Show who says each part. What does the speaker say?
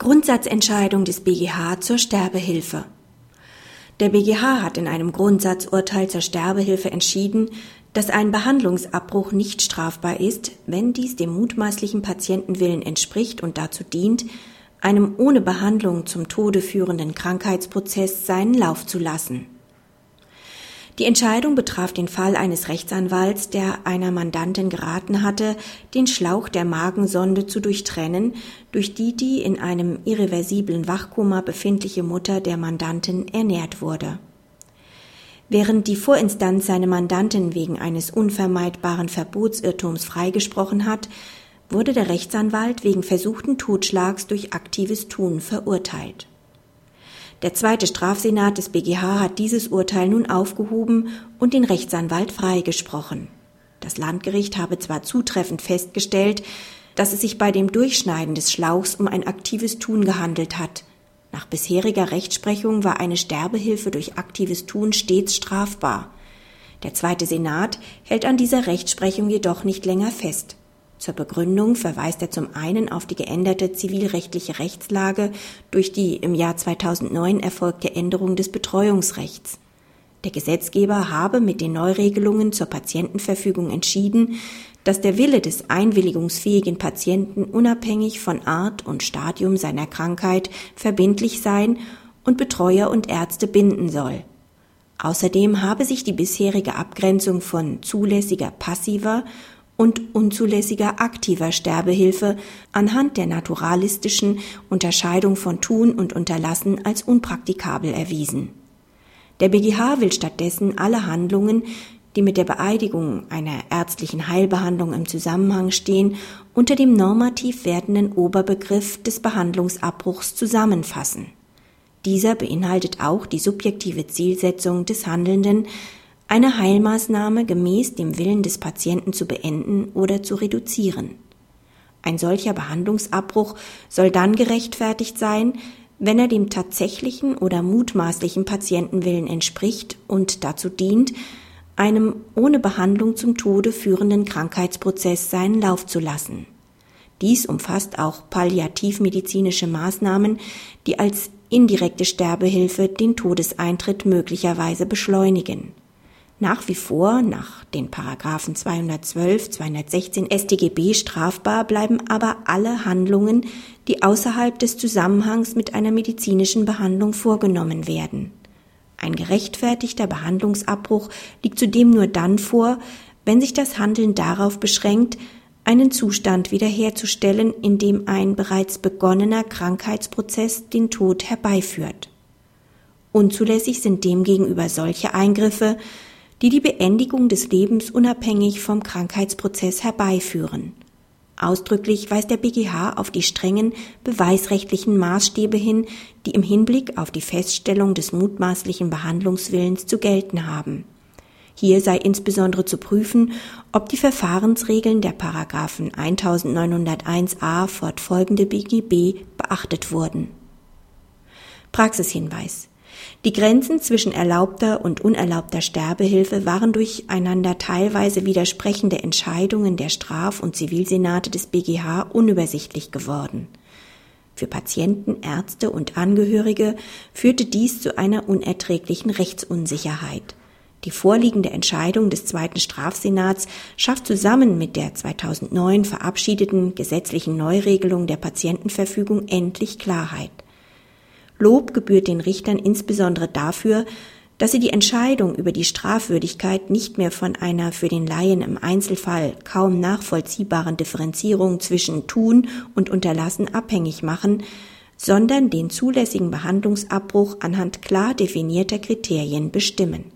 Speaker 1: Grundsatzentscheidung des BGH zur Sterbehilfe. Der BGH hat in einem Grundsatzurteil zur Sterbehilfe entschieden, dass ein Behandlungsabbruch nicht strafbar ist, wenn dies dem mutmaßlichen Patientenwillen entspricht und dazu dient, einem ohne Behandlung zum Tode führenden Krankheitsprozess seinen Lauf zu lassen. Die Entscheidung betraf den Fall eines Rechtsanwalts, der einer Mandantin geraten hatte, den Schlauch der Magensonde zu durchtrennen, durch die die in einem irreversiblen Wachkoma befindliche Mutter der Mandantin ernährt wurde. Während die Vorinstanz seine Mandantin wegen eines unvermeidbaren Verbotsirrtums freigesprochen hat, wurde der Rechtsanwalt wegen versuchten Totschlags durch aktives Tun verurteilt. Der zweite Strafsenat des BGH hat dieses Urteil nun aufgehoben und den Rechtsanwalt freigesprochen. Das Landgericht habe zwar zutreffend festgestellt, dass es sich bei dem Durchschneiden des Schlauchs um ein aktives Tun gehandelt hat. Nach bisheriger Rechtsprechung war eine Sterbehilfe durch aktives Tun stets strafbar. Der zweite Senat hält an dieser Rechtsprechung jedoch nicht länger fest. Zur Begründung verweist er zum einen auf die geänderte zivilrechtliche Rechtslage durch die im Jahr 2009 erfolgte Änderung des Betreuungsrechts. Der Gesetzgeber habe mit den Neuregelungen zur Patientenverfügung entschieden, dass der Wille des einwilligungsfähigen Patienten unabhängig von Art und Stadium seiner Krankheit verbindlich sein und Betreuer und Ärzte binden soll. Außerdem habe sich die bisherige Abgrenzung von zulässiger passiver und unzulässiger aktiver Sterbehilfe anhand der naturalistischen Unterscheidung von Tun und Unterlassen als unpraktikabel erwiesen. Der BGH will stattdessen alle Handlungen, die mit der Beeidigung einer ärztlichen Heilbehandlung im Zusammenhang stehen, unter dem normativ wertenden Oberbegriff des Behandlungsabbruchs zusammenfassen. Dieser beinhaltet auch die subjektive Zielsetzung des Handelnden, eine Heilmaßnahme gemäß dem Willen des Patienten zu beenden oder zu reduzieren. Ein solcher Behandlungsabbruch soll dann gerechtfertigt sein, wenn er dem tatsächlichen oder mutmaßlichen Patientenwillen entspricht und dazu dient, einem ohne Behandlung zum Tode führenden Krankheitsprozess seinen Lauf zu lassen. Dies umfasst auch palliativmedizinische Maßnahmen, die als indirekte Sterbehilfe den Todeseintritt möglicherweise beschleunigen. Nach wie vor nach den Paragraphen 212, 216 StGB strafbar bleiben aber alle Handlungen, die außerhalb des Zusammenhangs mit einer medizinischen Behandlung vorgenommen werden. Ein gerechtfertigter Behandlungsabbruch liegt zudem nur dann vor, wenn sich das Handeln darauf beschränkt, einen Zustand wiederherzustellen, in dem ein bereits begonnener Krankheitsprozess den Tod herbeiführt. Unzulässig sind demgegenüber solche Eingriffe, die die Beendigung des Lebens unabhängig vom Krankheitsprozess herbeiführen. Ausdrücklich weist der BGH auf die strengen beweisrechtlichen Maßstäbe hin, die im Hinblick auf die Feststellung des mutmaßlichen Behandlungswillens zu gelten haben. Hier sei insbesondere zu prüfen, ob die Verfahrensregeln der Paragraphen 1901a fortfolgende BGB beachtet wurden. Praxishinweis die Grenzen zwischen erlaubter und unerlaubter Sterbehilfe waren durch einander teilweise widersprechende Entscheidungen der Straf- und Zivilsenate des BGH unübersichtlich geworden. Für Patienten, Ärzte und Angehörige führte dies zu einer unerträglichen Rechtsunsicherheit. Die vorliegende Entscheidung des zweiten Strafsenats schafft zusammen mit der 2009 verabschiedeten gesetzlichen Neuregelung der Patientenverfügung endlich Klarheit. Lob gebührt den Richtern insbesondere dafür, dass sie die Entscheidung über die Strafwürdigkeit nicht mehr von einer für den Laien im Einzelfall kaum nachvollziehbaren Differenzierung zwischen Tun und Unterlassen abhängig machen, sondern den zulässigen Behandlungsabbruch anhand klar definierter Kriterien bestimmen